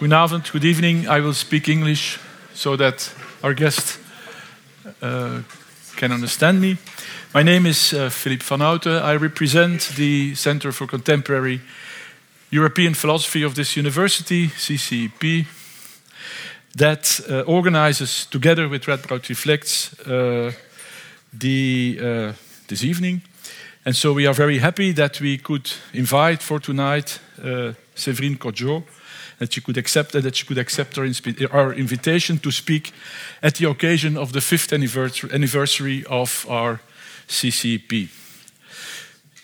Goedenavond, good evening. I will speak English so that our guest uh, can understand me. My name is uh, Philippe van Houten. I represent the Center for Contemporary European Philosophy of this university, CCEP, that uh, organizes, together with Radboud Reflects, uh, the, uh, this evening. And so we are very happy that we could invite for tonight uh, Séverine Kodjo, that she could accept that she could accept our, our, invitation to speak at the occasion of the fifth anniversary of our CCP.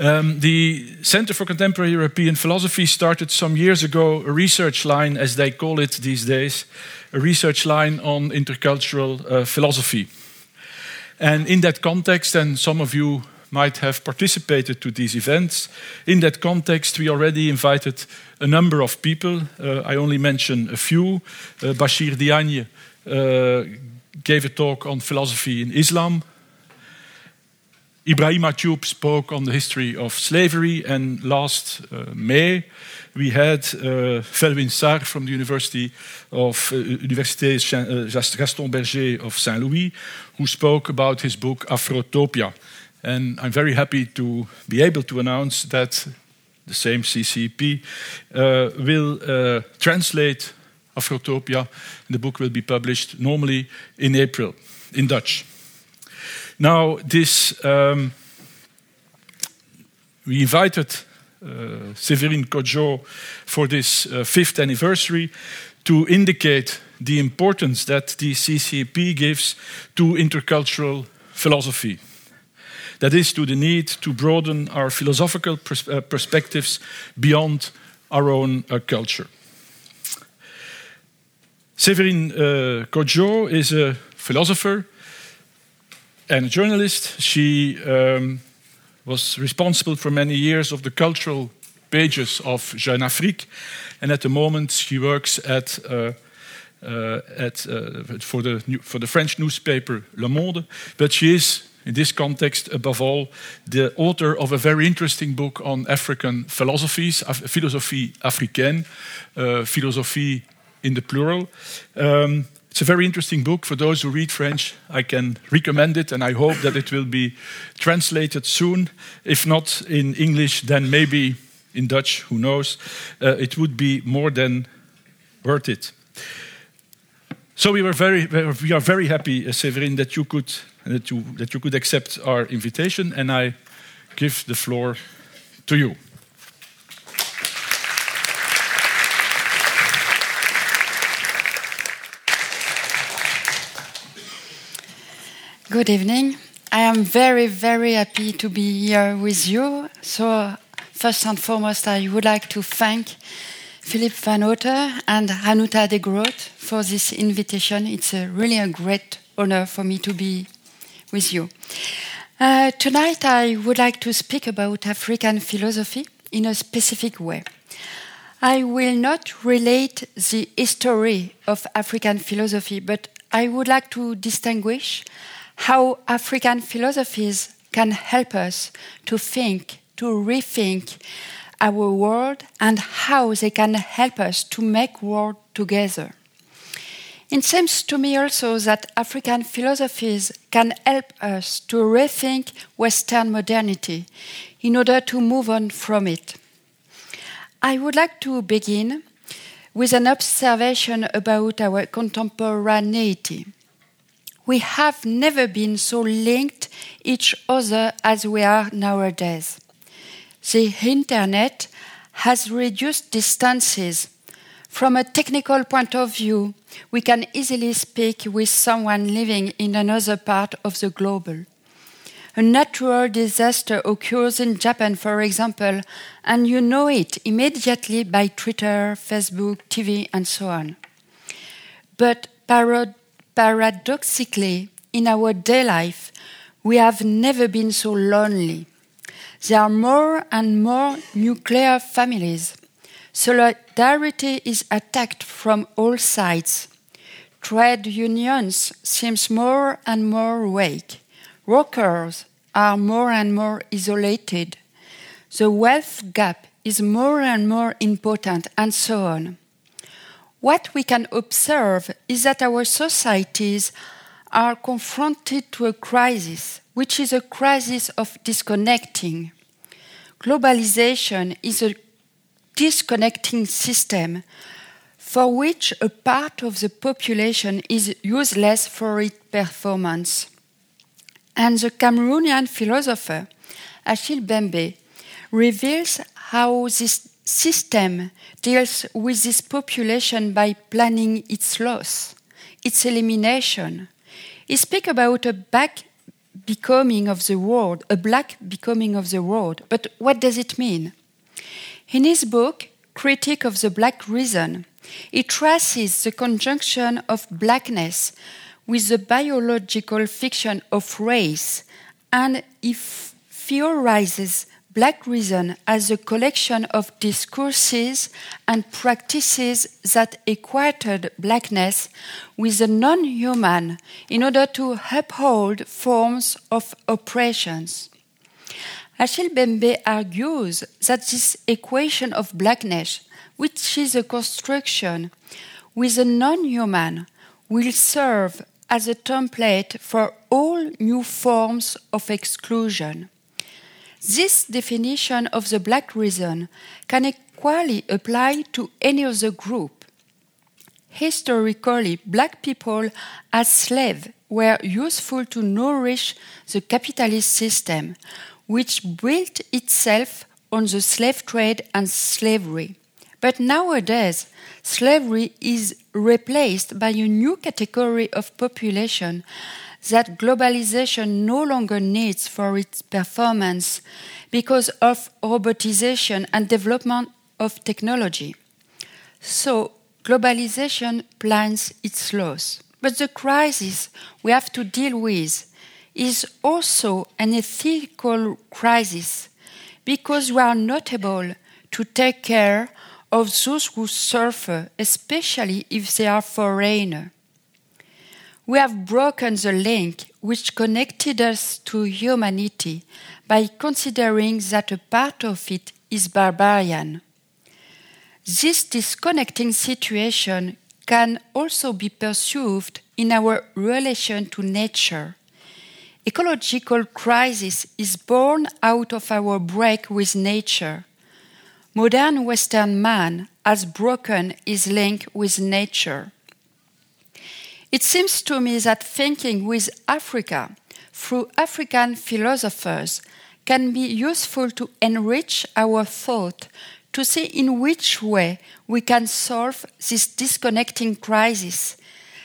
Um, the Center for Contemporary European Philosophy started some years ago a research line, as they call it these days, a research line on intercultural uh, philosophy. And in that context, and some of you might have participated to these events. In that context, we already invited a number of people. Uh, I only mention a few. Uh, Bashir Diagne uh, gave a talk on philosophy in Islam. Ibrahima Thioub spoke on the history of slavery, and last uh, May we had uh, Felwine Sarr from the University of uh, Université uh, Gaston Berger of Saint Louis, who spoke about his book Afrotopia. And I'm very happy to be able to announce that the same CCP uh, will uh, translate Afrotopia. The book will be published normally in April in Dutch. Now, this um, we invited uh, Séverine Kodjo for this uh, fifth anniversary to indicate the importance that the CCP gives to intercultural philosophy. That is, to the need to broaden our philosophical pers uh, perspectives beyond our own uh, culture. Séverine uh, Kodjo is a philosopher and a journalist. She um, was responsible for many years of the cultural pages of Jeune Afrique, and at the moment she works at, uh, uh, at, uh, for, the, for the French newspaper Le Monde, but she is in this context, above all, the author of a very interesting book on African philosophies, Af philosophie africaine, uh, philosophie in the plural. Um, it's a very interesting book. For those who read French, I can recommend it, and I hope that it will be translated soon. If not in English, then maybe in Dutch, who knows. Uh, it would be more than worth it. So we were very, we are very happy, uh, Séverine, that you could that you that you could accept our invitation, and I give the floor to you. Good evening. I am very, very happy to be here with you. So, first and foremost, I would like to thank Philippe Van Houten and Hanuta de Groot for this invitation. It's a, really a great honor for me to be with you. Uh, tonight, I would like to speak about African philosophy in a specific way. I will not relate the history of African philosophy, but I would like to distinguish how African philosophies can help us to think, to rethink our world, and how they can help us to make world together. It seems to me also that African philosophies can help us to rethink Western modernity in order to move on from it. I would like to begin with an observation about our contemporaneity we have never been so linked each other as we are nowadays. The internet has reduced distances. From a technical point of view, we can easily speak with someone living in another part of the globe. A natural disaster occurs in Japan, for example, and you know it immediately by Twitter, Facebook, TV, and so on. But parod Paradoxically, in our day life, we have never been so lonely. There are more and more nuclear families. Solidarity is attacked from all sides. Trade unions seem more and more weak. Workers are more and more isolated. The wealth gap is more and more important, and so on. what we can observe is that our societies are confronted to a crisis, which is a crisis of disconnecting. Globalization is a disconnecting system for which a part of the population is useless for its performance. And the Cameroonian philosopher Achille Mbembe reveals how this system deals with this population by planning its loss, its elimination. He speaks about a back becoming of the world, a black becoming of the world. But what does it mean? In his book, Critique of the Black Reason, he traces the conjunction of blackness with the biological fiction of race, and he theorizes black reason as a collection of discourses and practices that equated blackness with the non human in order to uphold forms of oppressions. Achille Mbembe argues that this equation of blackness which is a construction with a non human, will serve as a template for all new forms of exclusion. This definition of the black reason can equally apply to any other group. Historically, black people as slaves were useful to nourish the capitalist system, which built itself on the slave trade and slavery. But nowadays, slavery is replaced by a new category of population that globalization no longer needs for its performance because of robotization and development of technology. So, globalization plans its loss. But the crisis we have to deal with is also an ethical crisis because we are not able to take care of those who suffer, especially if they are foreigner. We have broken the link which connected us to humanity by considering that a part of it is barbarian. This disconnecting situation can also be perceived in our relation to nature. Ecological crisis is born out of our break with nature modern Western man has broken his link with nature. It seems to me that thinking with Africa through African philosophers can be useful to enrich our thought to see in which way we can solve this disconnecting crisis,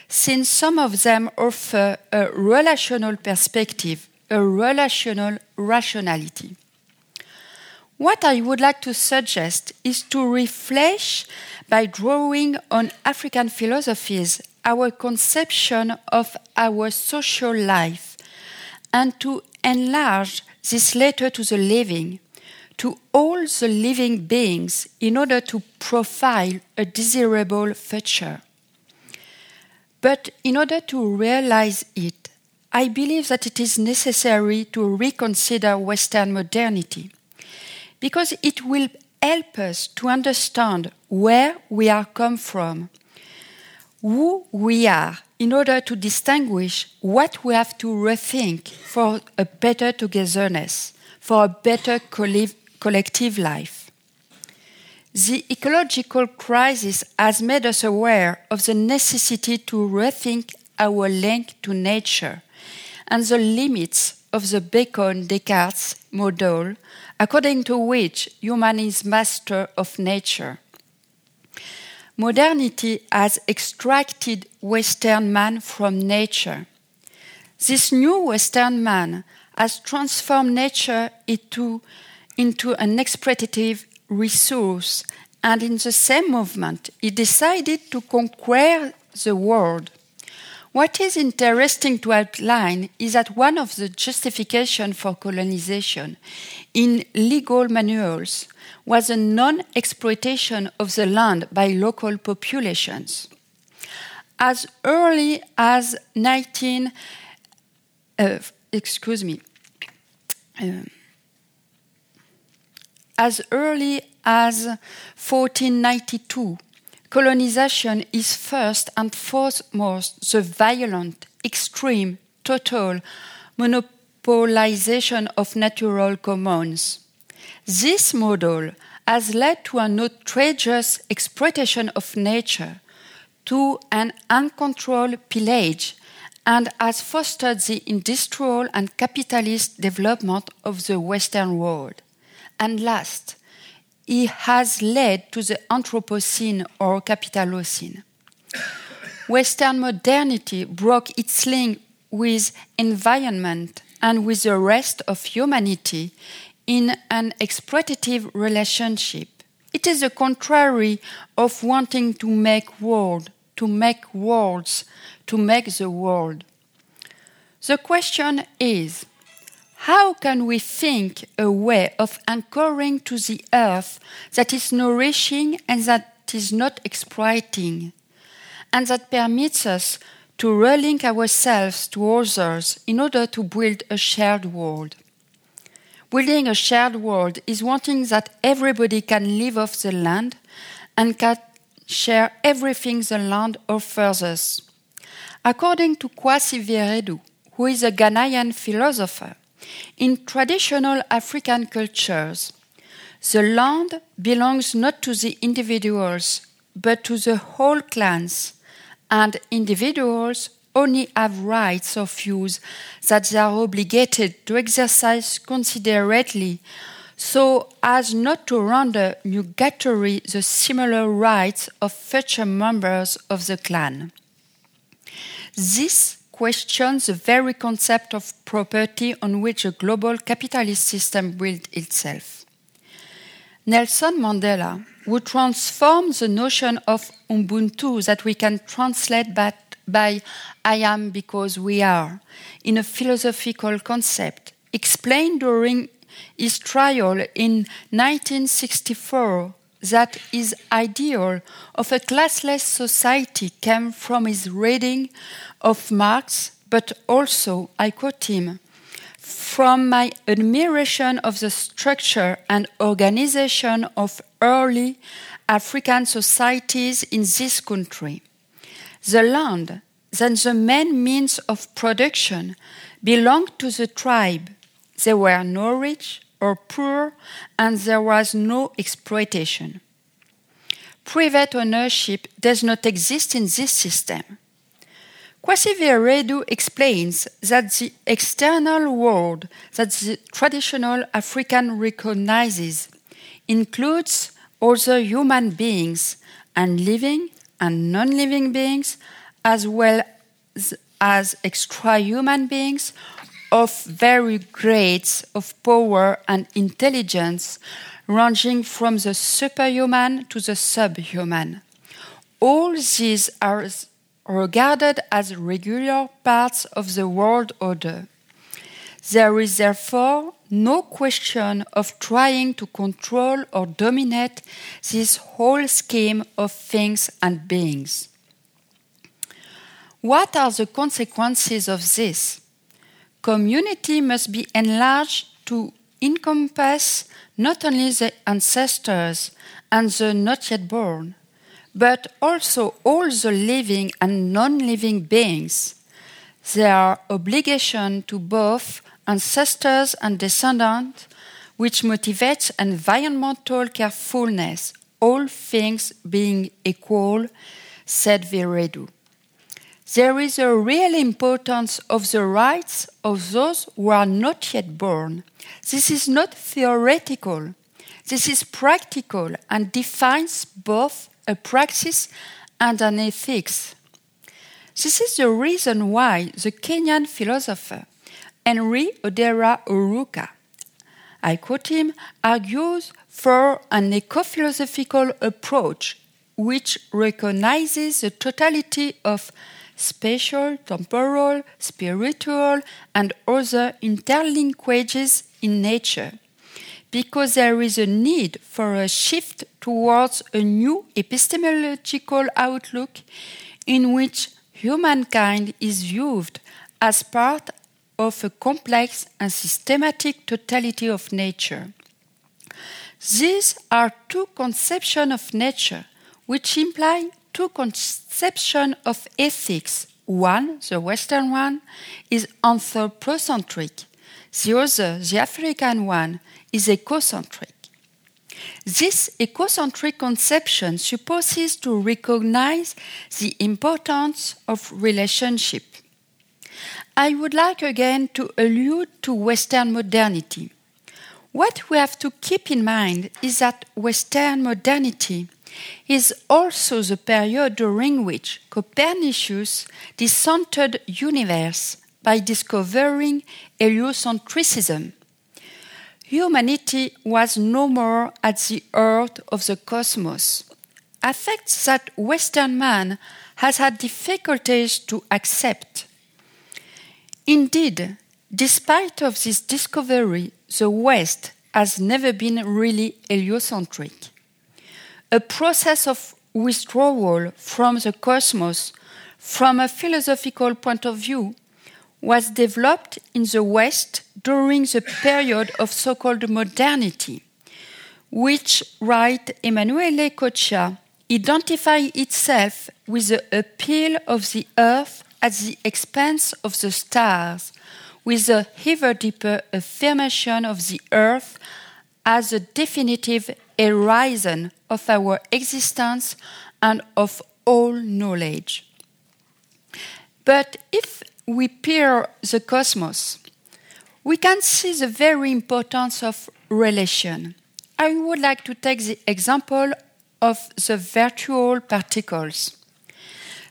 since some of them offer a relational perspective, a relational rationality. What I would like to suggest is to refresh by drawing on African philosophies our conception of our social life and to enlarge this letter to the living, to all the living beings in order to profile a desirable future. But in order to realize it, I believe that it is necessary to reconsider Western modernity because it will help us to understand where we are come from, who we are, in order to distinguish what we have to rethink for a better togetherness, for a better collective life. The ecological crisis has made us aware of the necessity to rethink our link to nature and the limits of the Bacon Descartes model according to which human is master of nature. Modernity has extracted Western man from nature. This new Western man has transformed nature into, into an exploitative resource, and in the same movement, he decided to conquer the world what is interesting to outline is that one of the justifications for colonization in legal manuals was a non exploitation of the land by local populations. As early as 19, uh, excuse me, uh, as early as 1492, colonization is first and foremost the violent, extreme, total monopolization of natural commons. This model has led to an outrageous exploitation of nature, to an uncontrolled pillage, and has fostered the industrial and capitalist development of the Western world. And last, it has led to the Anthropocene or Capitalocene. Western modernity broke its link with environment and with the rest of humanity in an exploitative relationship. It is the contrary of wanting to make world, to make worlds, to make the world. The question is how can we think a way of anchoring to the earth that is nourishing and that is not exploiting, and that permits us to relink ourselves to others in order to build a shared world? Building a shared world is wanting that everybody can live off the land and can share everything the land offers us. According to Kwasi Wiredu, who is a Ghanaian philosopher, in traditional African cultures, the land belongs not to the individuals, but to the whole clans, and individuals only have rights of use that they are obligated to exercise considerately so as not to render nugatory the similar rights of future members of the clan. This questions the very concept of property on which a global capitalist system built itself. Nelson Mandela, who transformed the notion of Ubuntu that we can translate by, by I am because we are in a philosophical concept, explained during his trial in 1964 that his ideal of a classless society came from his reading of Marx, but also, I quote him, from my admiration of the structure and organization of early African societies in this country. The land, then the main means of production, belonged to the tribe. They were no rich or poor, and there was no exploitation. Private ownership does not exist in this system. Kwasi Wiredu explains that the external world that the traditional African recognizes includes other human beings and living and non living beings, as well as extra human beings of various grades of power and intelligence, ranging from the superhuman to the subhuman. All these are regarded as regular parts of the world order. There is therefore no question of trying to control or dominate this whole scheme of things and beings. What are the consequences of this? Community must be enlarged to encompass not only the ancestors and the not yet born, but also all the living and non living beings. There are obligations to both ancestors and descendants, which motivates environmental carefulness, all things being equal, said Wiredu. There is a real importance of the rights of those who are not yet born. This is not theoretical. This is practical and defines both a praxis and an ethics. This is the reason why the Kenyan philosopher Henry Odera Oruka, I quote him, argues for an eco-philosophical approach which recognizes the totality of spatial, temporal, spiritual, and other interlinkages in nature because there is a need for a shift towards a new epistemological outlook in which humankind is viewed as part of a complex and systematic totality of nature. These are two conceptions of nature which imply two conceptions of ethics. One, the Western one, is anthropocentric. The other, the African one, is ecocentric. This ecocentric conception supposes to recognize the importance of relationship. I would like again to allude to Western modernity. What we have to keep in mind is that Western modernity is also the period during which Copernicus decentered universe by discovering heliocentrism humanity was no more at the heart of the cosmos, a fact that Western man has had difficulties to accept. Indeed, despite of this discovery, the West has never been really heliocentric. A process of withdrawal from the cosmos from a philosophical point of view was developed in the West during the period of so called modernity, which, write Emanuele Coccia, identify itself with the appeal of the earth at the expense of the stars, with a ever deeper affirmation of the earth as a definitive horizon of our existence and of all knowledge. But if we peer the cosmos, we can see the very importance of relation. I would like to take the example of the virtual particles.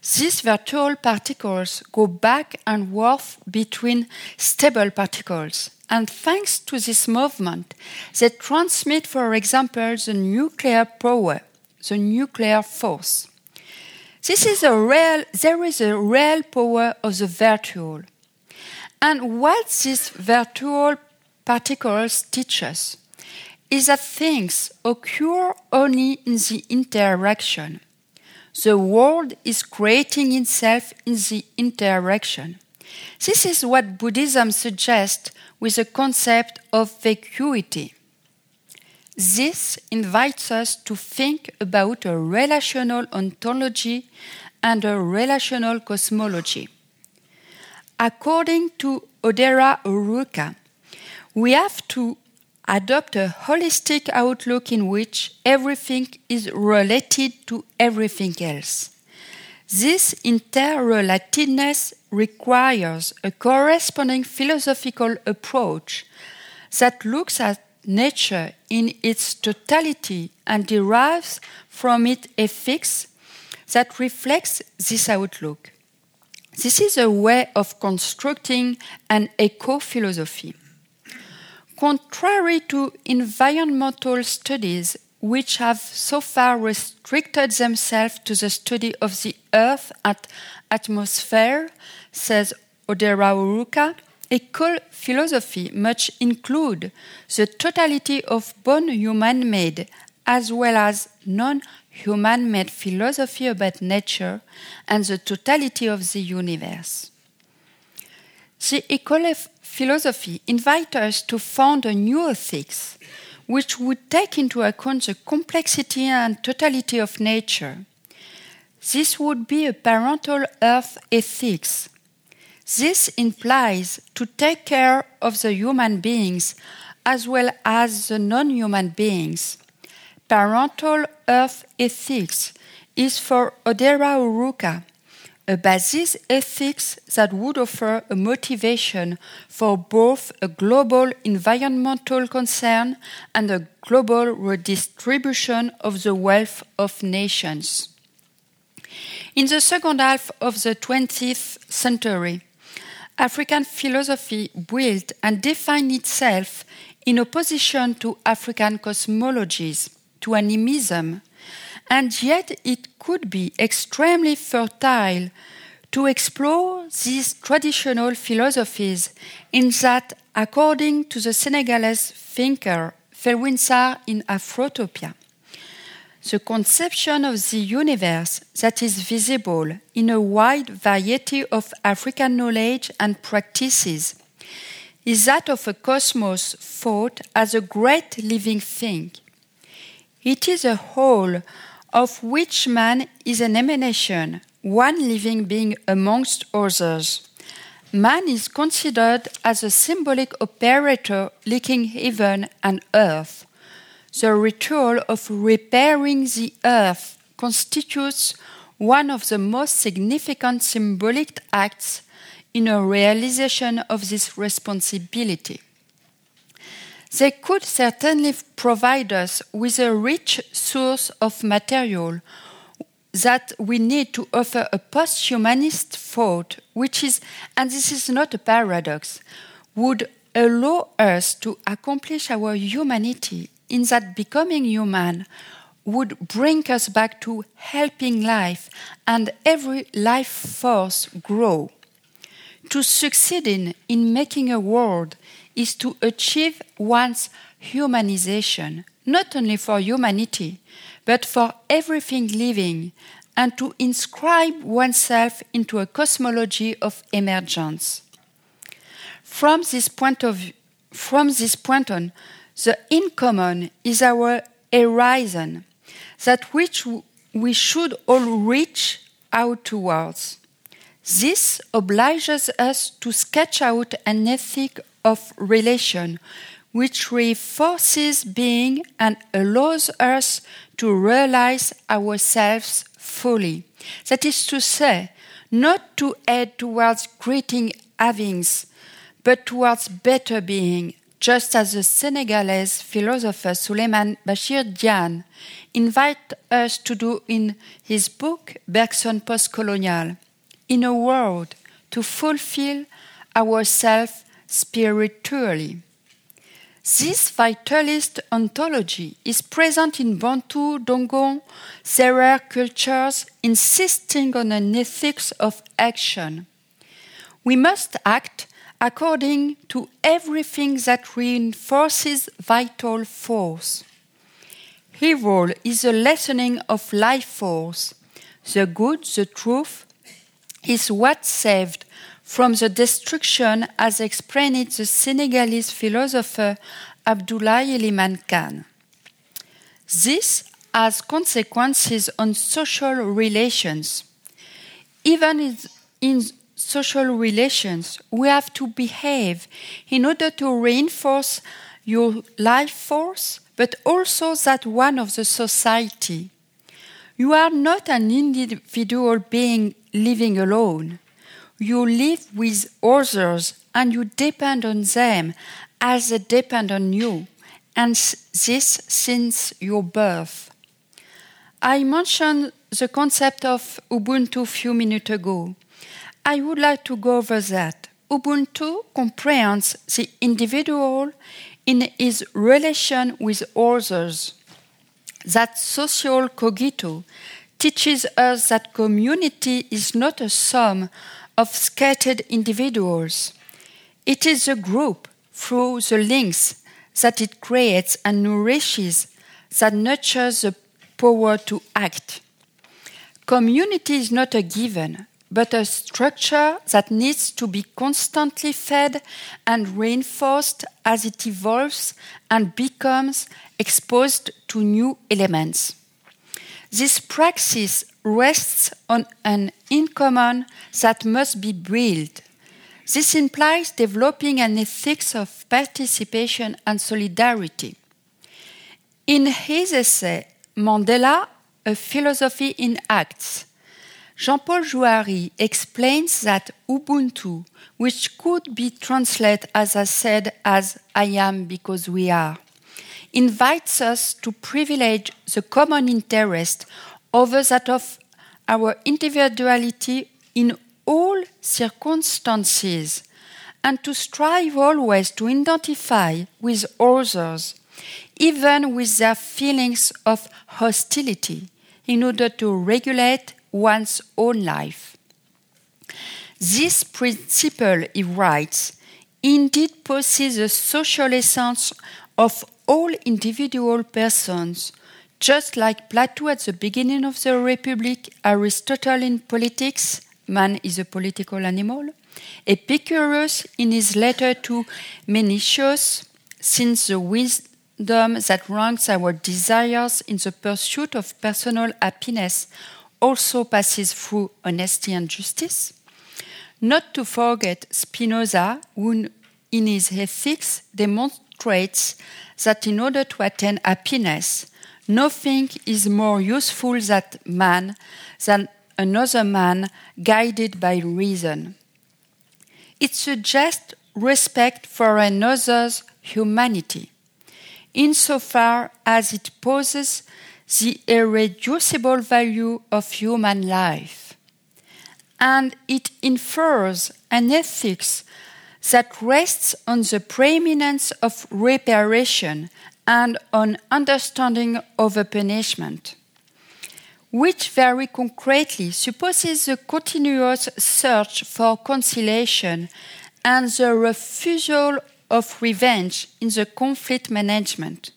These virtual particles go back and forth between stable particles, and thanks to this movement, they transmit, for example, the nuclear power, the nuclear force. This is a real, there is a real power of the virtual. And what these virtual particles teach us is that things occur only in the interaction. The world is creating itself in the interaction. This is what Buddhism suggests with the concept of vacuity. This invites us to think about a relational ontology and a relational cosmology. According to Odera Oruka, we have to adopt a holistic outlook in which everything is related to everything else. This interrelatedness requires a corresponding philosophical approach that looks at nature in its totality and derives from it ethics that reflects this outlook. This is a way of constructing an eco philosophy. Contrary to environmental studies, which have so far restricted themselves to the study of the Earth and atmosphere, says Odera Oruka, Eco philosophy must include the totality of both human made as well as non human made philosophy about nature and the totality of the universe. The eco philosophy invites us to found a new ethics which would take into account the complexity and totality of nature. This would be a parental earth ethics this implies to take care of the human beings as well as the non human beings. Parental Earth ethics is for Odera Oruka a basis ethics that would offer a motivation for both a global environmental concern and a global redistribution of the wealth of nations. In the second half of the 20th century, African philosophy built and defined itself in opposition to African cosmologies, to animism, and yet it could be extremely fertile to explore these traditional philosophies in that, according to the Senegalese thinker Felwine Sarr in Afrotopia, the conception of the universe that is visible in a wide variety of African knowledge and practices is that of a cosmos thought as a great living thing. It is a whole of which man is an emanation, one living being amongst others. Man is considered as a symbolic operator linking heaven and earth. The ritual of repairing the earth constitutes one of the most significant symbolic acts in a realization of this responsibility. They could certainly provide us with a rich source of material that we need to offer a post humanist thought, which is, and this is not a paradox, would allow us to accomplish our humanity in that becoming human would bring us back to helping life and every life force grow. To succeed in, in making a world is to achieve one's humanization, not only for humanity, but for everything living, and to inscribe oneself into a cosmology of emergence. From this point, of, from this point on, the in common is our horizon, that which we should all reach out towards. This obliges us to sketch out an ethic of relation which reinforces being and allows us to realize ourselves fully. That is to say, not to head towards greeting havings, but towards better being, just as the Senegalese philosopher Souleymane Bashir Diagne invites us to do in his book Bergson Postcolonial, in a world to fulfill ourselves spiritually. This vitalist ontology is present in Bantu, Dogon, Serer cultures, insisting on an ethics of action. We must act according to everything that reinforces vital force. Evil is a lessening of life force. The good, the truth, is what saved from the destruction as explained the Senegalese philosopher Abdoulaye Elimane Kane. This has consequences on social relations. Even in social relations, we have to behave in order to reinforce your life force, but also that one of the society. You are not an individual being living alone. You live with others and you depend on them as they depend on you, and this since your birth. I mentioned the concept of Ubuntu a few minutes ago. I would like to go over that. Ubuntu comprehends the individual in his relation with others. That social cogito teaches us that community is not a sum of scattered individuals. It is a group through the links that it creates and nourishes that nurtures the power to act. Community is not a given, but a structure that needs to be constantly fed and reinforced as it evolves and becomes exposed to new elements. This praxis rests on an in common that must be built. This implies developing an ethics of participation and solidarity. In his essay, Mandela, A Philosophy in Acts, Jean Paul Jouary explains that Ubuntu, which could be translated, as I said, as I am because we are, invites us to privilege the common interest over that of our individuality in all circumstances and to strive always to identify with others, even with their feelings of hostility, in order to regulate one's own life. This principle, he writes, indeed possesses the social essence of all individual persons, just like Plato at the beginning of the Republic, Aristotle in politics, man is a political animal, Epicurus in his letter to Menoeceus, since the, wisdom that ranks our desires in the pursuit of personal happiness also passes through honesty and justice. Not to forget Spinoza, who in his Ethics demonstrates that in order to attain happiness, nothing is more useful that man than another man guided by reason. It suggests respect for another's humanity, insofar as it poses the irreducible value of human life. And it infers an ethics that rests on the preeminence of reparation and on understanding over punishment, which very concretely supposes a continuous search for conciliation and the refusal of revenge in the conflict management.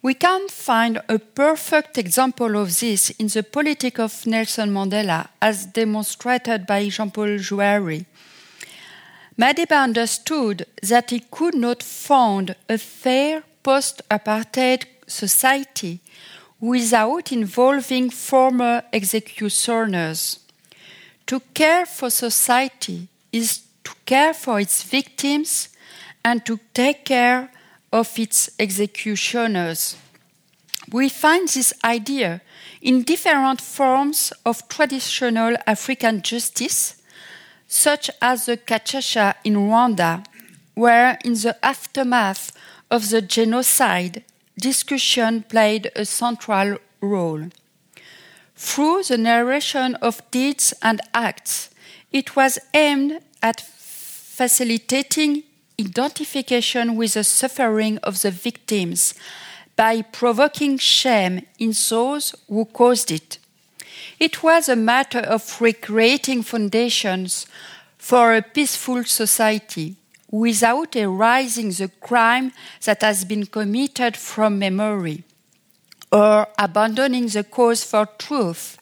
We can find a perfect example of this in the politic of Nelson Mandela, as demonstrated by Jean Paul Jouary. Madiba understood that he could not found a fair post apartheid society without involving former executioners. To care for society is to care for its victims and to take care of its executioners. We find this idea in different forms of traditional African justice, such as the Gacaca in Rwanda, where, in the aftermath of the genocide, discussion played a central role. Through the narration of deeds and acts, it was aimed at facilitating identification with the suffering of the victims by provoking shame in those who caused it. It was a matter of recreating foundations for a peaceful society without erasing the crime that has been committed from memory or abandoning the cause for truth,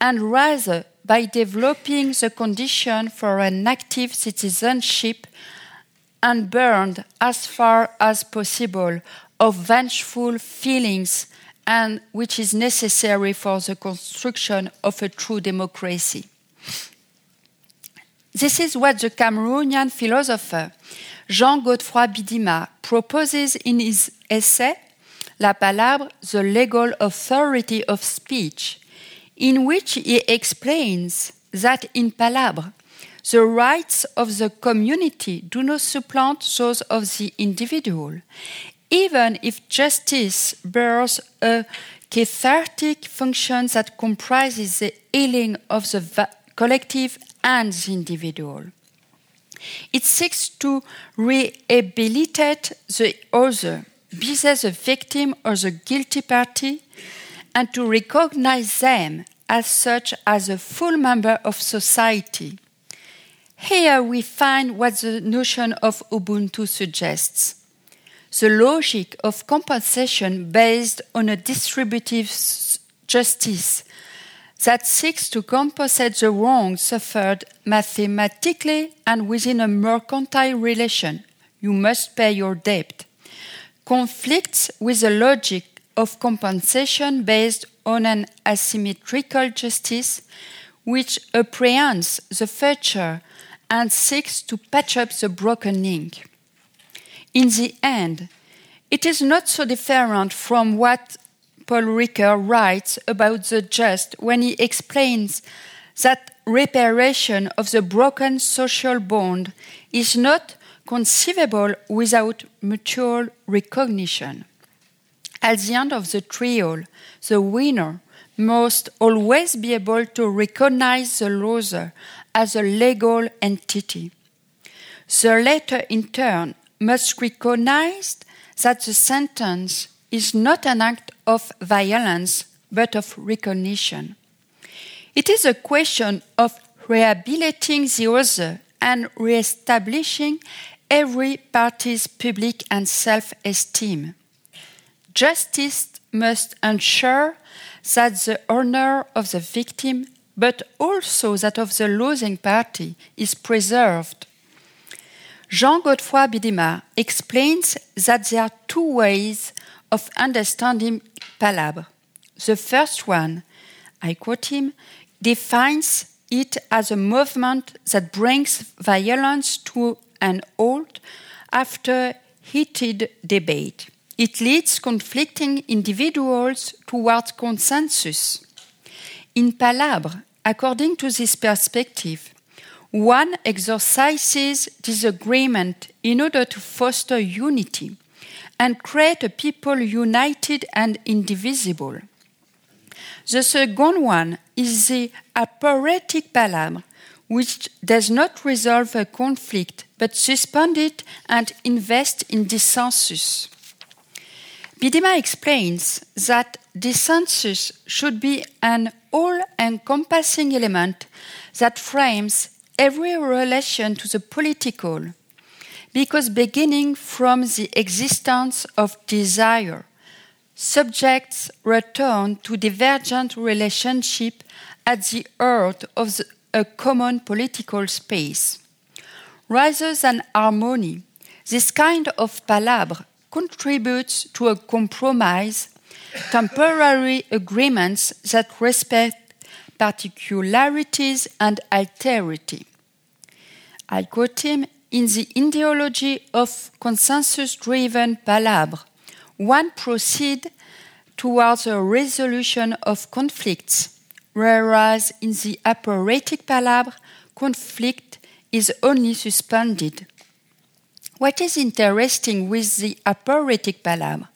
and rather by developing the condition for an active citizenship and burned as far as possible of vengeful feelings and which is necessary for the construction of a true democracy. This is what the Cameroonian philosopher Jean Godefroy Bidima proposes in his essay La Palabre, the Legal Authority of Speech, in which he explains that in Palabre, the rights of the community do not supplant those of the individual, even if justice bears a cathartic function that comprises the healing of the collective and the individual. It seeks to rehabilitate the other, be they the victim or the guilty party, and to recognize them as such as a full member of society here we find what the notion of Ubuntu suggests the logic of compensation based on a distributive justice that seeks to compensate the wrong suffered mathematically and within a mercantile relation. You must pay your debt. Conflicts with the logic of compensation based on an asymmetrical justice which apprehends the future and seeks to patch up the broken link. In the end, it is not so different from what Paul Ricoeur writes about the just when he explains that reparation of the broken social bond is not conceivable without mutual recognition. At the end of the trial, the winner must always be able to recognize the loser as a legal entity. The latter, in turn, must recognize that the sentence is not an act of violence but of recognition. It is a question of rehabilitating the other and re-establishing every party's public and self esteem. Justice must ensure that the honor of the victim but also that of the losing party, is preserved. Jean Godefroy Bidima explains that there are two ways of understanding palabre. The first one, I quote him, defines it as a movement that brings violence to an halt after heated debate. It leads conflicting individuals towards consensus. In Palabre, according to this perspective, one exercises disagreement in order to foster unity and create a people united and indivisible. The second one is the aporetic palabre, which does not resolve a conflict but suspend it and invest in dissensus. Bidima explains that dissensus should be an all encompassing element that frames every relation to the political, because beginning from the existence of desire, subjects return to divergent relationship at the heart of the, a common political space. Rather than harmony, this kind of palabre contributes to a compromise, temporary agreements that respect particularities and alterity. I quote him in the ideology of consensus driven palabre, one proceed towards a resolution of conflicts, whereas in the aporetic palabre, conflict is only suspended. What is interesting with the aporetic palabre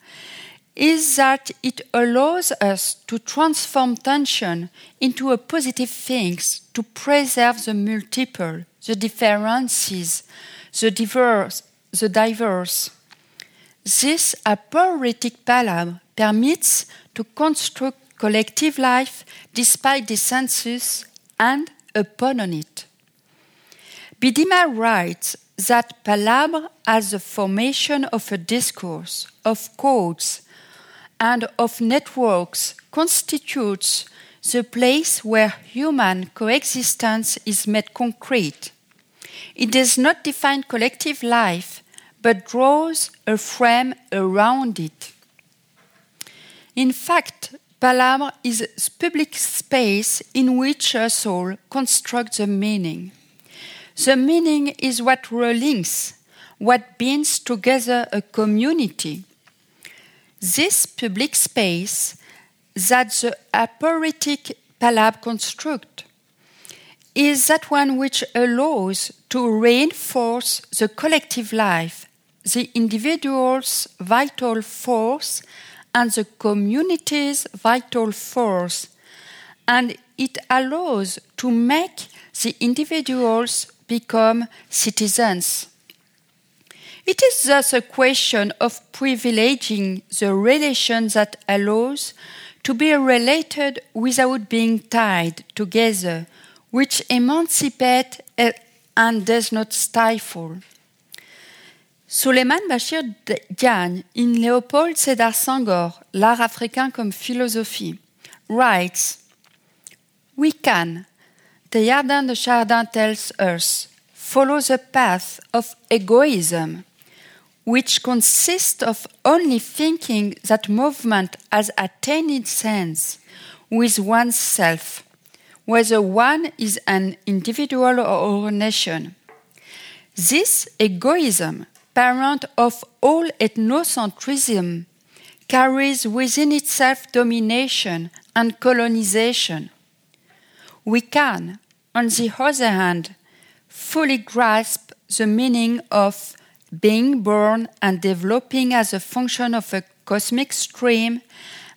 is that it allows us to transform tension into a positive thing, to preserve the multiple, the differences, the diverse, the diverse. This aporetic palabre permits to construct collective life despite dissensus and upon it. Bidima writes that palabre as the formation of a discourse, of codes, and of networks constitutes the place where human coexistence is made concrete. It does not define collective life, but draws a frame around it. In fact, Palabre is a public space in which a soul constructs a meaning. The meaning is what relinks, what binds together a community. This public space that the aporetic palabre construct is that one which allows to reinforce the collective life, the individual's vital force, and the community's vital force, and it allows to make the individuals become citizens. It is thus a question of privileging the relation that allows to be related without being tied together, which emancipates and does not stifle. Souleymane Bachir Diagne, in Léopold Sédar Senghor, L'art africain comme philosophie, writes We can, Teilhard de Chardin tells us, follow the path of egoism, which consists of only thinking that movement has attained sense with oneself, whether one is an individual or a nation. This egoism parent of all ethnocentrism, carries within itself domination and colonization. We can, on the other hand, fully grasp the meaning of being born and developing as a function of a cosmic stream,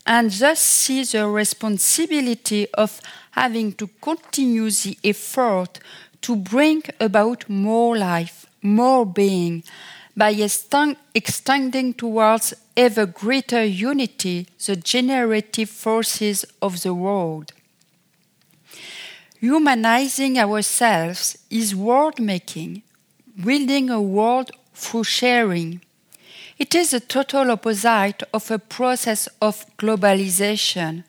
and thus see the responsibility of having to continue the effort to bring about more life, more being, by extending towards ever greater unity the generative forces of the world. Humanizing ourselves is world making, building a world through sharing. It is the total opposite of a process of globalization,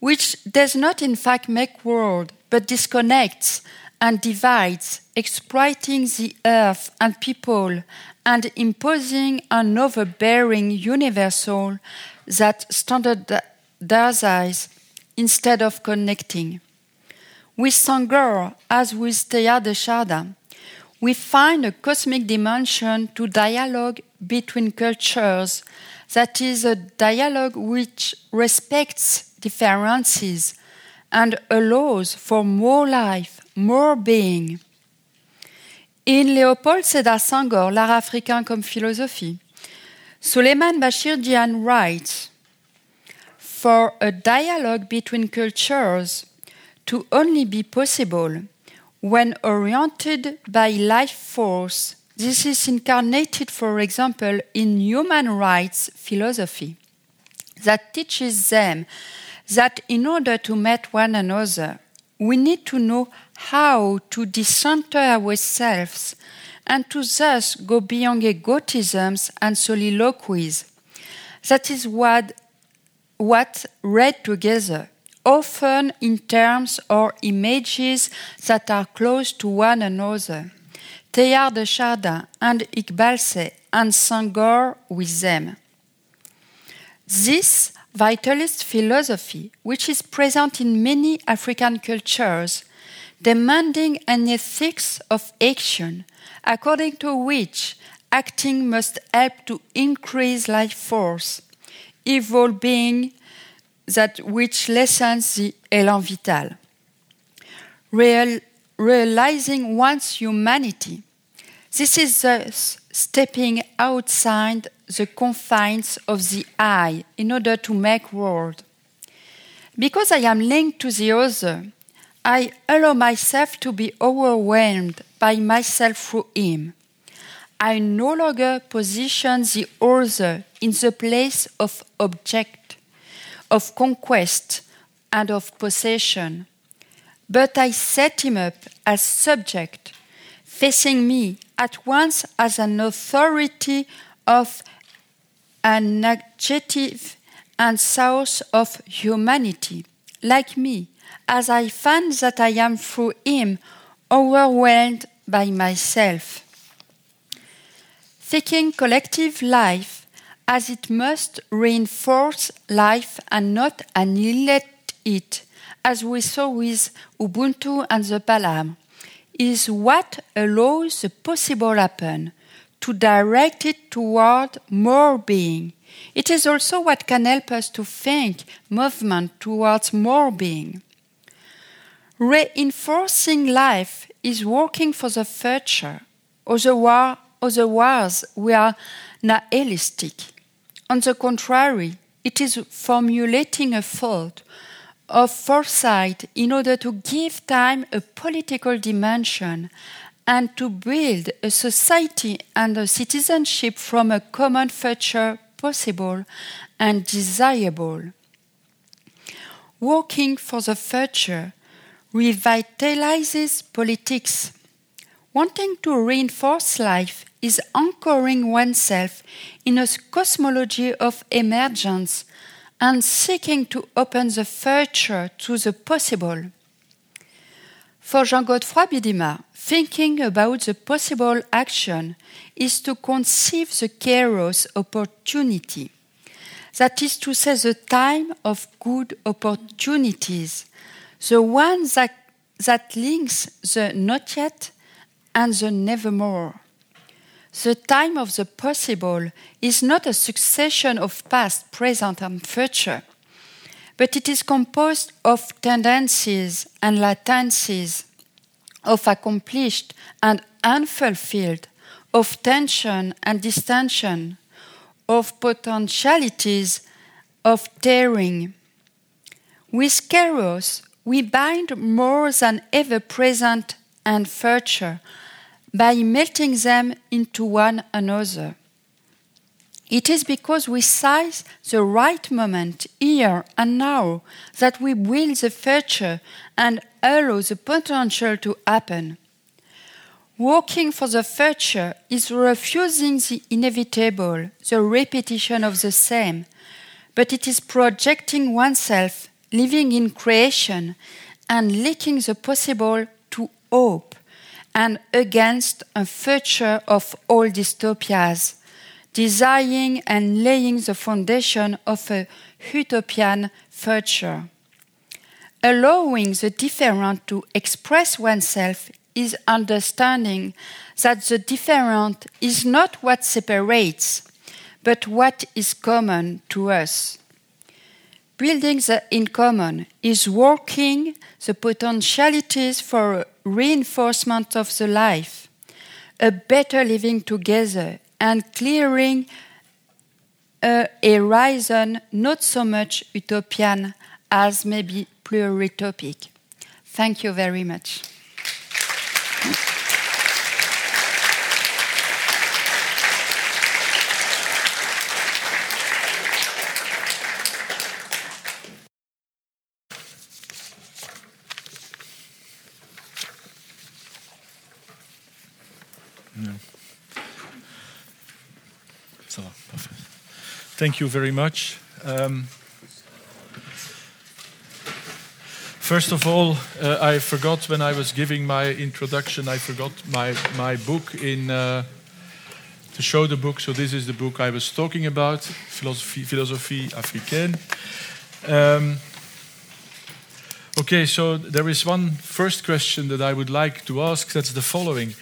which does not in fact make world, but disconnects and divides, exploiting the earth and people, and imposing an overbearing universal that standardizes instead of connecting. With Senghor, as with Teilhard de Chardin, we find a cosmic dimension to dialogue between cultures that is a dialogue which respects differences and allows for more life, more being. In Léopold Sédar Senghor, l'art africain comme philosophie, Souleymane Bachir Diagne writes For a dialogue between cultures to only be possible when oriented by life force, this is incarnated, for example, in human rights philosophy that teaches them that in order to meet one another, we need to know how to decenter ourselves and to thus go beyond egotisms and soliloquies. That is what, what read together, often in terms or images that are close to one another. Teilhard de Chardin and Iqbal say, and Senghor with them. This vitalist philosophy, which is present in many African cultures, demanding an ethics of action, according to which acting must help to increase life force, evolve being that which lessens the élan vital. Real, realizing one's humanity. This is thus stepping outside the confines of the I in order to make world. Because I am linked to the other, I allow myself to be overwhelmed by myself through him. I no longer position the other in the place of object, of conquest, and of possession, but I set him up as subject, facing me at once as an authority of an adjective and source of humanity, like me, as I find that I am through him overwhelmed by myself. Thinking collective life as it must reinforce life and not annihilate it, as we saw with Ubuntu and the Palabre, is what allows the possible happen to direct it toward more being. It is also what can help us to think movement towards more being. Reinforcing life is working for the future, otherwise, we are nihilistic. On the contrary, it is formulating a thought of foresight in order to give time a political dimension and to build a society and a citizenship from a common future possible and desirable. Working for the future revitalizes politics. Wanting to reinforce life is anchoring oneself in a cosmology of emergence and seeking to open the future to the possible. For Jean Godefroy Bidima, thinking about the possible action is to conceive the kairos opportunity. That is to say, the time of good opportunities, the one that, that links the not yet and the nevermore. The time of the possible is not a succession of past, present, and future but it is composed of tendencies and latencies, of accomplished and unfulfilled, of tension and distension, of potentialities, of tearing. With Kairos, we bind more than ever present and future by melting them into one another. It is because we seize the right moment, here and now, that we build the future and allow the potential to happen. Working for the future is refusing the inevitable, the repetition of the same, but it is projecting oneself, living in creation, and linking the possible to hope and against a future of all dystopias, desiring and laying the foundation of a utopian future. Allowing the different to express oneself is understanding that the different is not what separates, but what is common to us. Building the in common is working the potentialities for reinforcement of the life, a better living together, and clearing a horizon not so much utopian as maybe pluritopic. Thank you very much. Thank you very much. Um, first of all, uh, I forgot when I was giving my introduction, I forgot my, my book in uh, to show the book. So this is the book I was talking about, Philosophie, Philosophie Africaine. Um, okay, so there is one first question that I would like to ask. That's the following.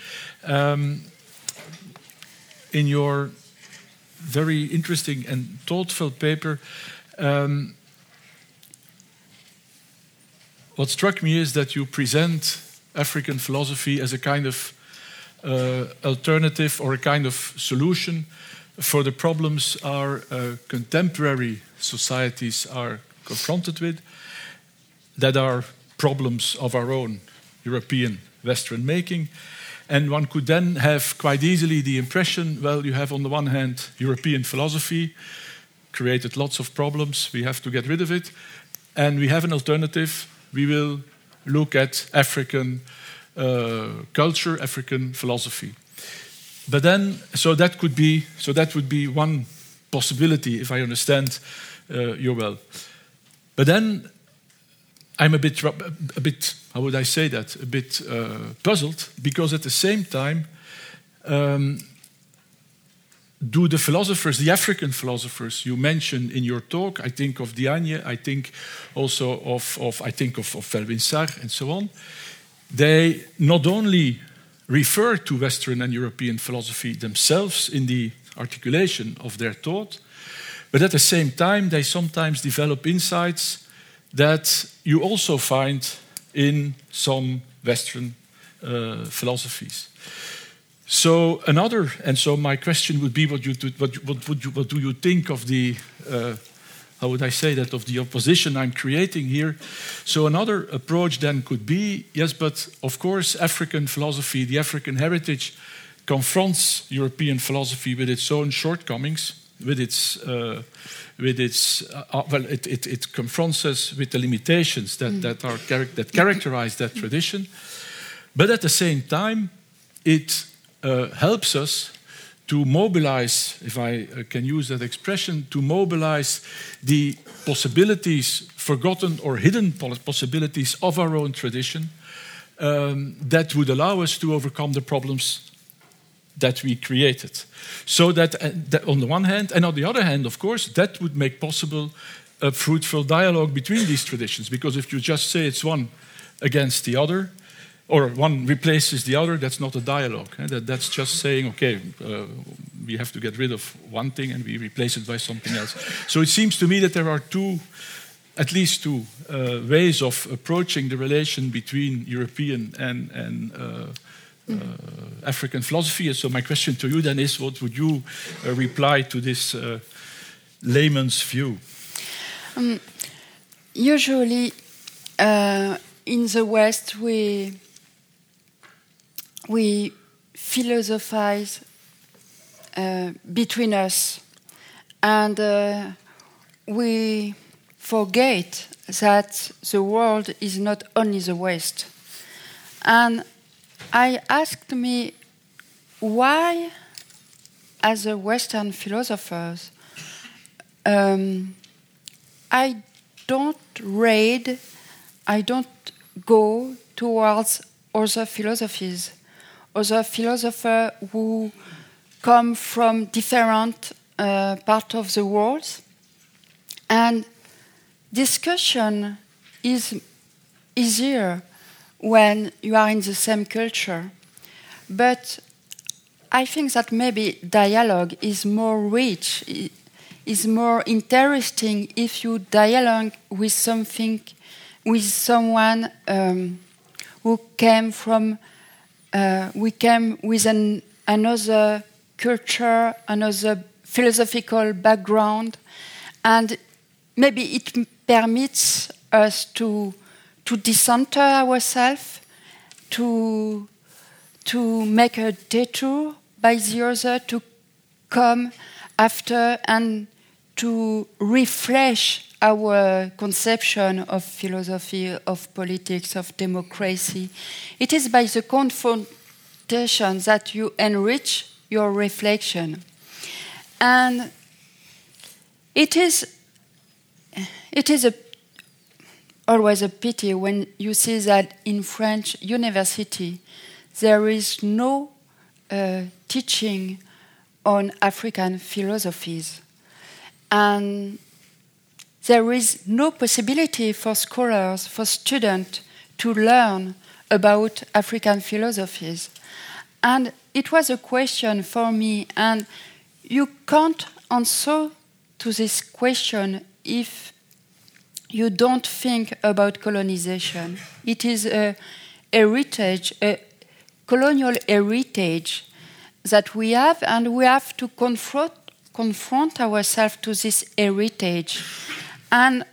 Um, in your very interesting and thoughtful paper. Um, what struck me is that you present African philosophy as a kind of uh, alternative or a kind of solution for the problems our uh, contemporary societies are confronted with, that are problems of our own European Western making, and one could then have quite easily the impression well, you have on the one hand European philosophy, created lots of problems, we have to get rid of it. And we have an alternative. We will look at African uh, culture, African philosophy. But then, so that could be, so that would be one possibility, if I understand uh, you well. But then I'm a bit, a bit, how would I say that? A bit uh, puzzled because at the same time, um, do the philosophers, the African philosophers you mentioned in your talk, I think of Diagne, I think also of, of I think of, of Felwine Sarr and so on, they not only refer to Western and European philosophy themselves in the articulation of their thought, but at the same time they sometimes develop insights that you also find in some Western uh, philosophies. So another, and so my question would be: What you do, what, what, would you, what do you think of the? Uh, how would I say that of the opposition I'm creating here? So another approach then could be: Yes, but of course, African philosophy, the African heritage, confronts European philosophy with its own shortcomings, with its uh, with its uh, uh, well, it, it, it, confronts us with the limitations that, mm. that are that characterize that tradition, but at the same time, it uh, helps us to mobilize, if I uh, can use that expression, to mobilize the possibilities, forgotten or hidden possibilities of our own tradition um, that would allow us to overcome the problems that we created. So that, uh, that, on the one hand, and on the other hand, of course, that would make possible a fruitful dialogue between these traditions. Because if you just say it's one against the other, or one replaces the other, that's not a dialogue. Eh? That, that's just saying, okay, uh, we have to get rid of one thing and we replace it by something else. So it seems to me that there are two, at least two, uh, ways of approaching the relation between European and, and uh, uh, African philosophy. so my question to you then is, what would you uh, reply to this uh, layman's view? Um, usually, in the West, we we philosophize uh, between us, and uh, we forget that the world is not only the West. And I asked me why, as a Western philosopher, um, I don't read, I don't go towards other philosophies, other philosophers who come from different uh, parts of the world. And discussion is easier when you are in the same culture. But I think that maybe dialogue is more rich, is more interesting if you dialogue with something, with someone um, who came from, uh, we came with an, another culture, another philosophical background, and maybe it permits us to to decenter ourselves, to to make a detour by the other, to come after and to refresh our conception of philosophy, of politics, of democracy. It is by the confrontation that you enrich your reflection. And it is, it is a, always a pity when you see that in French university there is no uh, teaching on African philosophies. And there is no possibility for scholars, for students to learn about African philosophies. And it was a question for me, and you can't answer to this question if you don't think about colonization. It is a heritage, a colonial heritage that we have, and we have to confront, confront ourselves to this heritage. And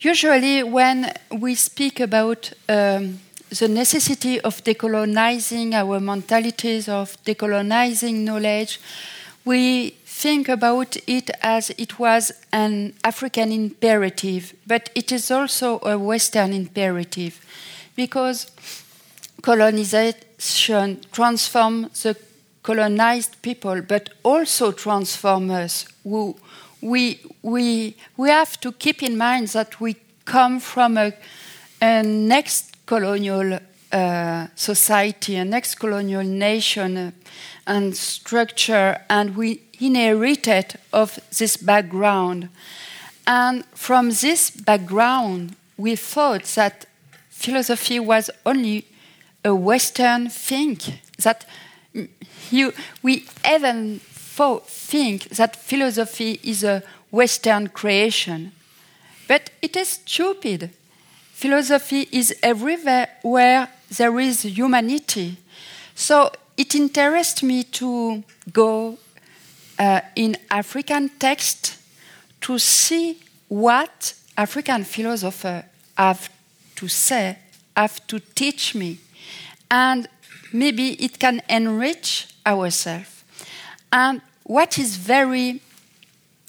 usually, when we speak about um, the necessity of decolonizing our mentalities, of decolonizing knowledge, we think about it as it was an African imperative, but it is also a Western imperative because colonization transforms the colonized people, but also transforms us. We, we, we, we have to keep in mind that we come from a, a next colonial uh, society, a next colonial nation and structure, and we inherited of this background. And from this background, we thought that philosophy was only a Western thing, that you, we even think that philosophy is a Western creation. But it is stupid. Philosophy is everywhere where there is humanity. So it interests me to go uh, in African text to see what African philosophers have to say, have to teach me. And maybe it can enrich ourselves. And what is very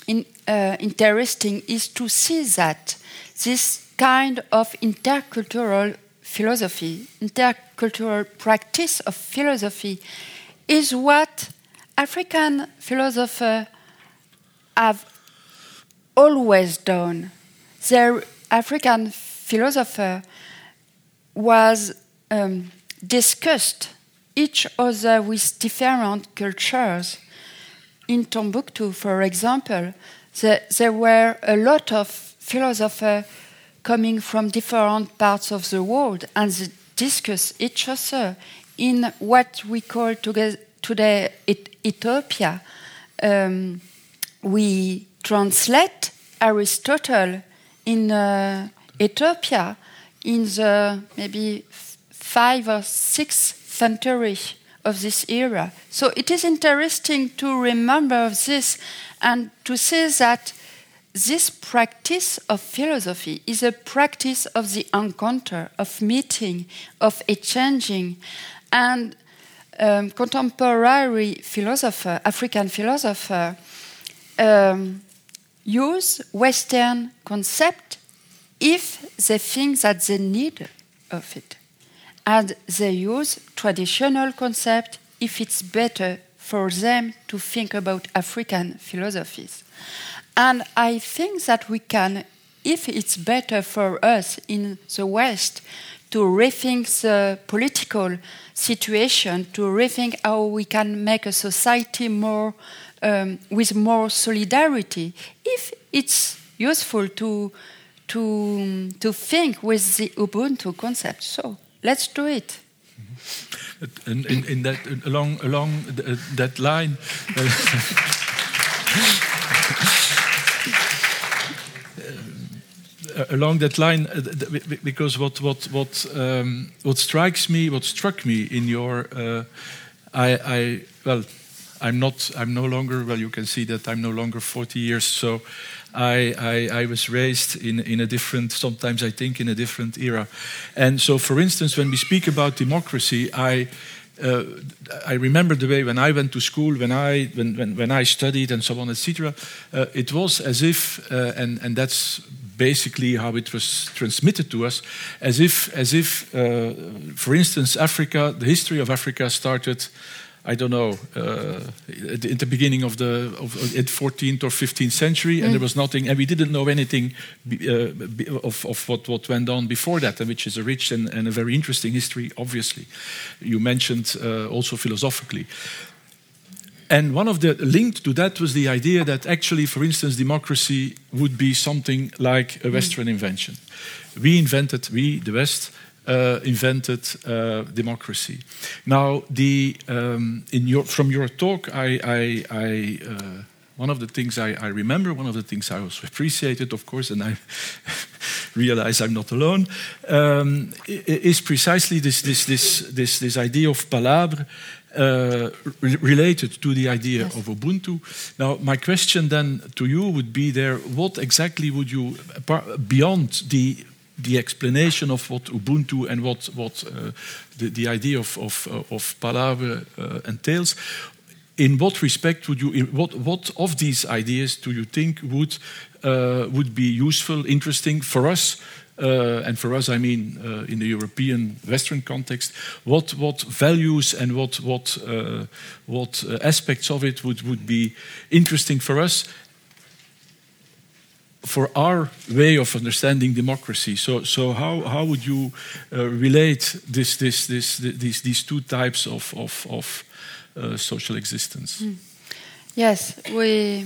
in, uh, interesting is to see that this kind of intercultural philosophy, intercultural practice of philosophy, is what African philosophers have always done. Their African philosopher was um, discussed each other with different cultures. In Timbuktu, for example, there, there were a lot of philosophers coming from different parts of the world and they discuss each other in what we call today Ethiopia. Um, we translate Aristotle in uh, Ethiopia in the maybe five or sixth century of this era. So it is interesting to remember this and to say that this practice of philosophy is a practice of the encounter, of meeting, of exchanging. And um, contemporary philosopher, African philosopher, um, use Western concept if they think that they need of it and they use traditional concept if it's better for them to think about African philosophies. And I think that we can, if it's better for us in the West, to rethink the political situation, to rethink how we can make a society more um, with more solidarity. If it's useful to to to think with the Ubuntu concept, so let's do it. Mm-hmm. In, in, in that along along uh, that line. Uh, along that line, uh, because what what what um, what strikes me, what struck me in your, uh, I, I well, I'm not, I'm no longer. Well, you can see that I'm no longer 40 years. So, I I, I was raised in in a different, sometimes I think in a different era, and so for instance, when we speak about democracy, I. Uh, I remember the way when I went to school, when I when when, when I studied and so on, etc. Uh, it was as if, uh, and and that's basically how it was transmitted to us, as if, as if uh, for instance, Africa, the history of Africa started. I don't know, uh, at the beginning of the of, of 14th or 15th century, and there was nothing, and we didn't know anything uh, of, of what, what went on before that, which is a rich and, and a very interesting history, obviously. You mentioned uh, also philosophically. And one of the linked to that was the idea that actually, for instance, democracy would be something like a Western mm. invention. We invented, we, the West, uh, invented uh, democracy. Now, the um, in your from your talk, I, I, I uh, one of the things I, I, remember, one of the things I also appreciated, of course, and I realize I'm not alone, um, is precisely this, this, this, this, this idea of palabre uh, re related to the idea yes. of Ubuntu. Now, my question then to you would be there: What exactly would you, beyond the the explanation of what Ubuntu and what what uh, the, the idea of of, uh, of Palabre uh, entails? In what respect would you? what what of these ideas do you think would uh, would be useful, interesting for us? Uh, and for us, I mean uh, in the European Western context, what what values and what what uh, what uh, aspects of it would would be interesting for us for our way of understanding democracy. So so how how would you uh, relate this this this these these two types of of, of uh, social existence? Mm. Yes, we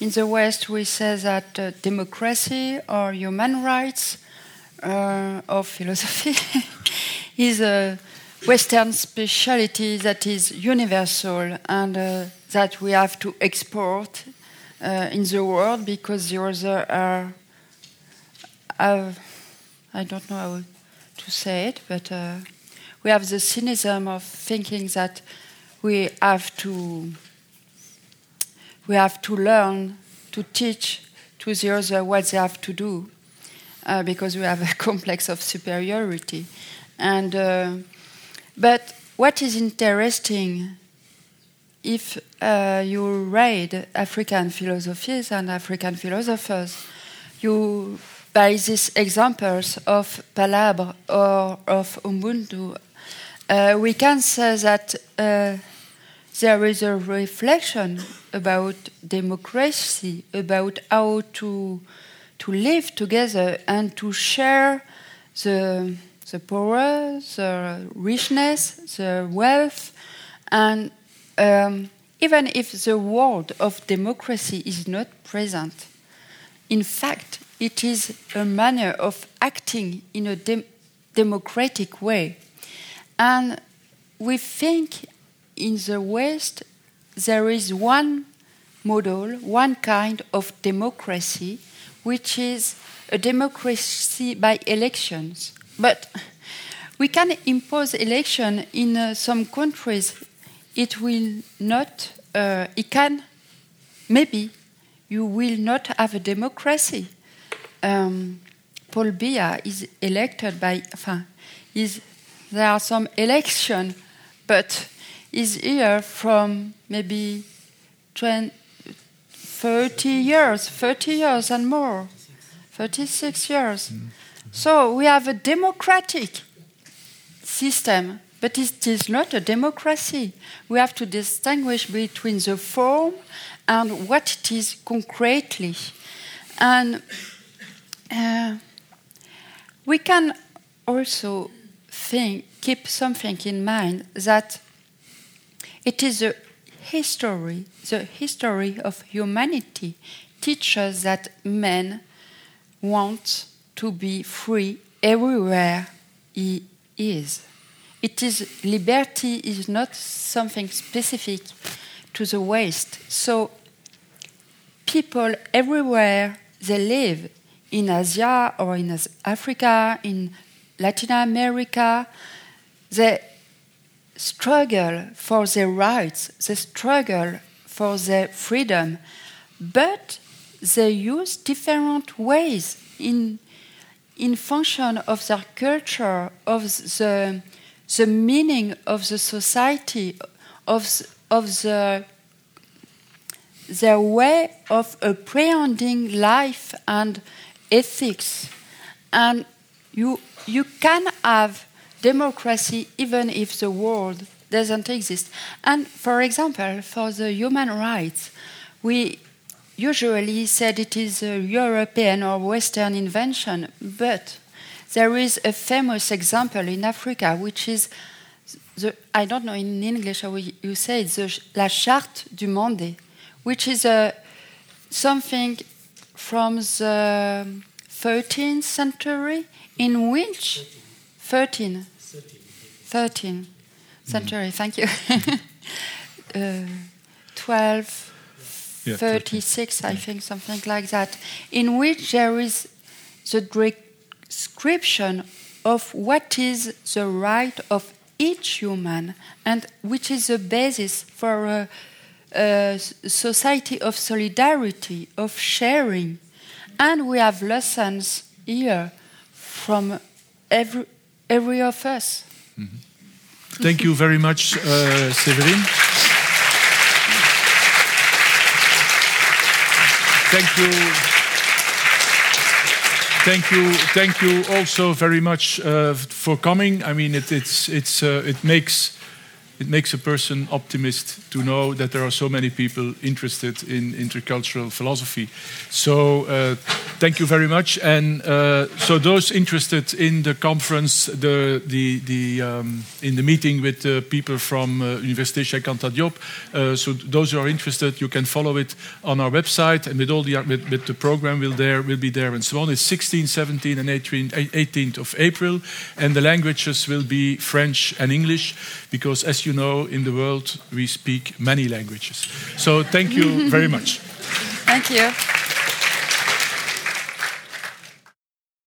in the West, we say that uh, democracy or human rights uh, of philosophy is a Western speciality that is universal and uh, that we have to export uh, in the world because the other are, I don't know how to say it, but uh, we have the cynicism of thinking that we have to we have to learn to teach to the other what they have to do uh, because we have a complex of superiority. And uh, but what is interesting, if uh, you read African philosophies and African philosophers, you by these examples of Palabre or of Ubuntu, uh, we can say that uh, there is a reflection about democracy, about how to to live together and to share the the power, the richness, the wealth, and um, even if the world of democracy is not present, in fact, it is a manner of acting in a de democratic way. And we think in the West, there is one model, one kind of democracy, which is a democracy by elections. But we can impose election in uh, some countries. It will not, uh, it can, maybe you will not have a democracy. Um, Paul Biya is elected by, enfin, is, there are some election, but is here from maybe 20, 30 years, 30 years and more, 36 years. Mm. So we have a democratic system, but it is not a democracy. We have to distinguish between the form and what it is concretely. And uh, we can also think, keep something in mind that it is a history, the history of humanity teaches that men want to be free everywhere he is. It is liberty is not something specific to the West. So people everywhere they live in Asia or in Africa, in Latin America, they struggle for their rights, they struggle for their freedom, but they use different ways in, in function of their culture, of the, the meaning of the society, of, of the, their way of apprehending life and ethics. And you, you can have democracy even if the world doesn't exist. And for example, for the human rights, we usually said it is a European or Western invention, but there is a famous example in Africa, which is the, I don't know in English how you say it, the, La Charte du Manden, which is a, something from the 13th century in which 13 13 century, mm. thank you. uh, 12 yeah, 36, I think, something like that, in which there is the description of what is the right of each human and which is the basis for a, a society of solidarity, of sharing. And we have lessons here from every, every of us. Mm -hmm. Thank you very much, uh, Severin. Thank you. Thank you. Thank you also very much uh, for coming. I mean, it, it's, it's, uh, it makes it makes a person optimist to know that there are so many people interested in intercultural philosophy. So uh, thank you very much. And uh, so those interested in the conference, the, the, the, um, in the meeting with people from uh, Université Cheikh Anta uh, so those who are interested, you can follow it on our website and with all the, with, with the program will, there, will be there and so on. It's 16, 17 and 18, 18th of April and the languages will be French and English because as you know, in the world we speak many languages. So thank you very much. Thank you.